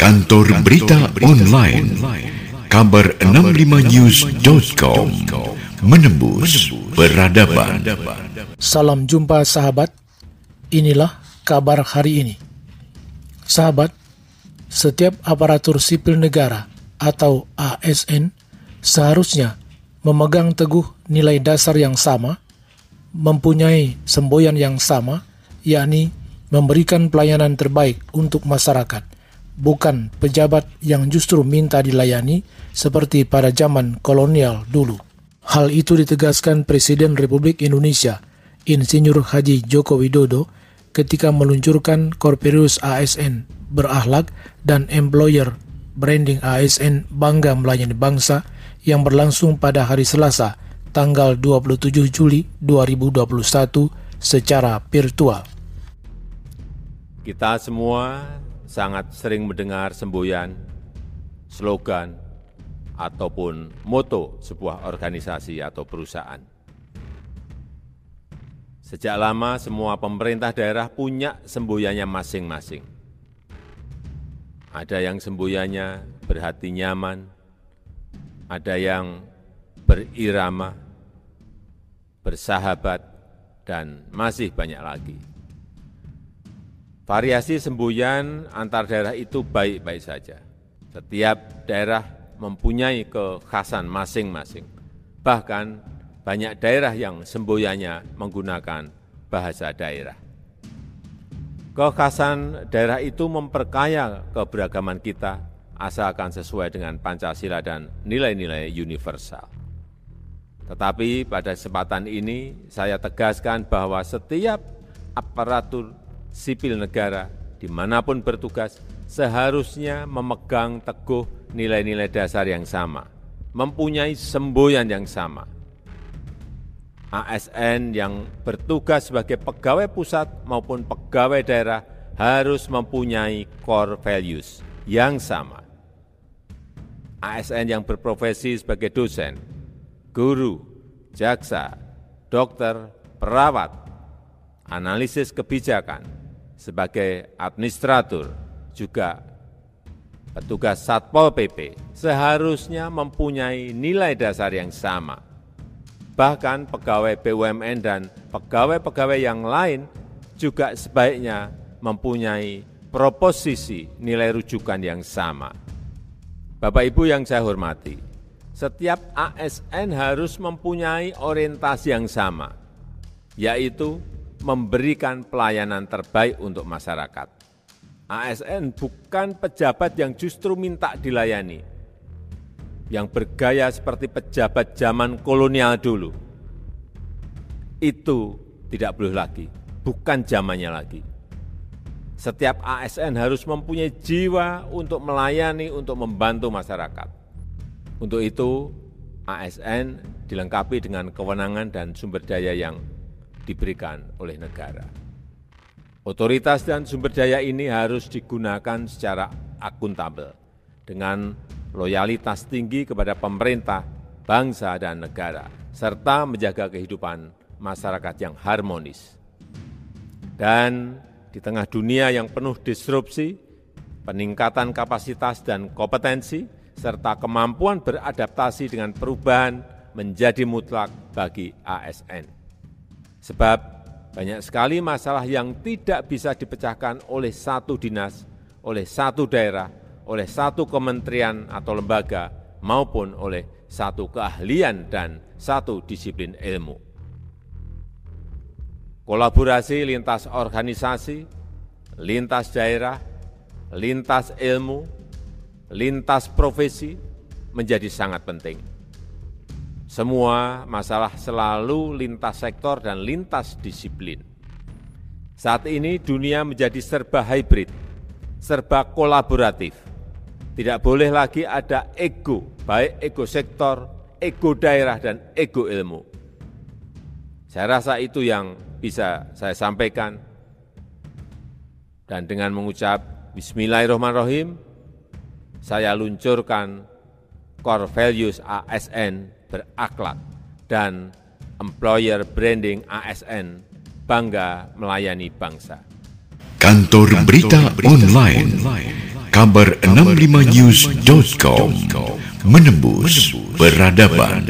Kantor Berita Online Kabar 65news.com Menembus Peradaban. Salam jumpa sahabat. Inilah kabar hari ini. Sahabat Setiap aparatur sipil negara atau ASN seharusnya memegang teguh nilai dasar yang sama, mempunyai semboyan yang sama, yakni memberikan pelayanan terbaik untuk masyarakat – bukan pejabat yang justru minta dilayani seperti pada zaman kolonial dulu. Hal itu ditegaskan Presiden Republik Indonesia, Insinyur Haji Joko Widodo, ketika meluncurkan Corperius ASN berakhlak dan employer branding ASN Bangga Melayani Bangsa yang berlangsung pada hari Selasa, tanggal 27 Juli 2021 secara virtual. Kita semua sangat sering mendengar semboyan, slogan, ataupun moto sebuah organisasi atau perusahaan. Sejak lama semua pemerintah daerah punya semboyannya masing-masing. Ada yang semboyannya berhati nyaman, ada yang berirama, bersahabat, dan masih banyak lagi. Variasi semboyan antar daerah itu baik-baik saja. Setiap daerah mempunyai kekhasan masing-masing. Bahkan banyak daerah yang semboyannya menggunakan bahasa daerah. Kekhasan daerah itu memperkaya keberagaman kita asalkan sesuai dengan Pancasila dan nilai-nilai universal. Tetapi pada kesempatan ini saya tegaskan bahwa setiap aparatur sipil negara di mana pun bertugas seharusnya memegang teguh nilai-nilai dasar yang sama, mempunyai semboyan yang sama. ASN yang bertugas sebagai pegawai pusat maupun pegawai daerah harus mempunyai core values yang sama. ASN yang berprofesi sebagai dosen, guru, jaksa, dokter, perawat, analisis kebijakan, sebagai administrator, juga petugas Satpol PP seharusnya mempunyai nilai dasar yang sama. Bahkan pegawai BUMN dan pegawai-pegawai yang lain juga sebaiknya mempunyai proposisi nilai rujukan yang sama. Bapak Ibu yang saya hormati, setiap ASN harus mempunyai orientasi yang sama, yaitu memberikan pelayanan terbaik untuk masyarakat. ASN bukan pejabat yang justru minta dilayani, yang bergaya seperti pejabat zaman kolonial dulu. Itu tidak boleh lagi, bukan zamannya lagi. Setiap ASN harus mempunyai jiwa untuk melayani, untuk membantu masyarakat. Untuk itu, ASN dilengkapi dengan kewenangan dan sumber daya yang diberikan oleh negara. Otoritas dan sumber daya ini harus digunakan secara akuntabel dengan loyalitas tinggi kepada pemerintah, bangsa, dan negara, serta menjaga kehidupan masyarakat yang harmonis. Dan di tengah dunia yang penuh disrupsi, peningkatan kapasitas dan kompetensi, serta kemampuan beradaptasi dengan perubahan menjadi mutlak bagi ASN. Sebab banyak sekali masalah yang tidak bisa dipecahkan oleh satu dinas, oleh satu daerah, oleh satu kementerian atau lembaga, maupun oleh satu keahlian dan satu disiplin ilmu. Kolaborasi lintas organisasi, lintas daerah, lintas ilmu, lintas profesi menjadi sangat penting semua masalah selalu lintas sektor dan lintas disiplin. Saat ini dunia menjadi serba hybrid, serba kolaboratif. Tidak boleh lagi ada ego, baik ego sektor, ego daerah, dan ego ilmu. Saya rasa itu yang bisa saya sampaikan. Dan dengan mengucap Bismillahirrahmanirrahim, saya luncurkan core values ASN berakhlak, dan employer branding ASN bangga melayani bangsa. Kantor Berita Online kabar 65news.com menembus peradaban.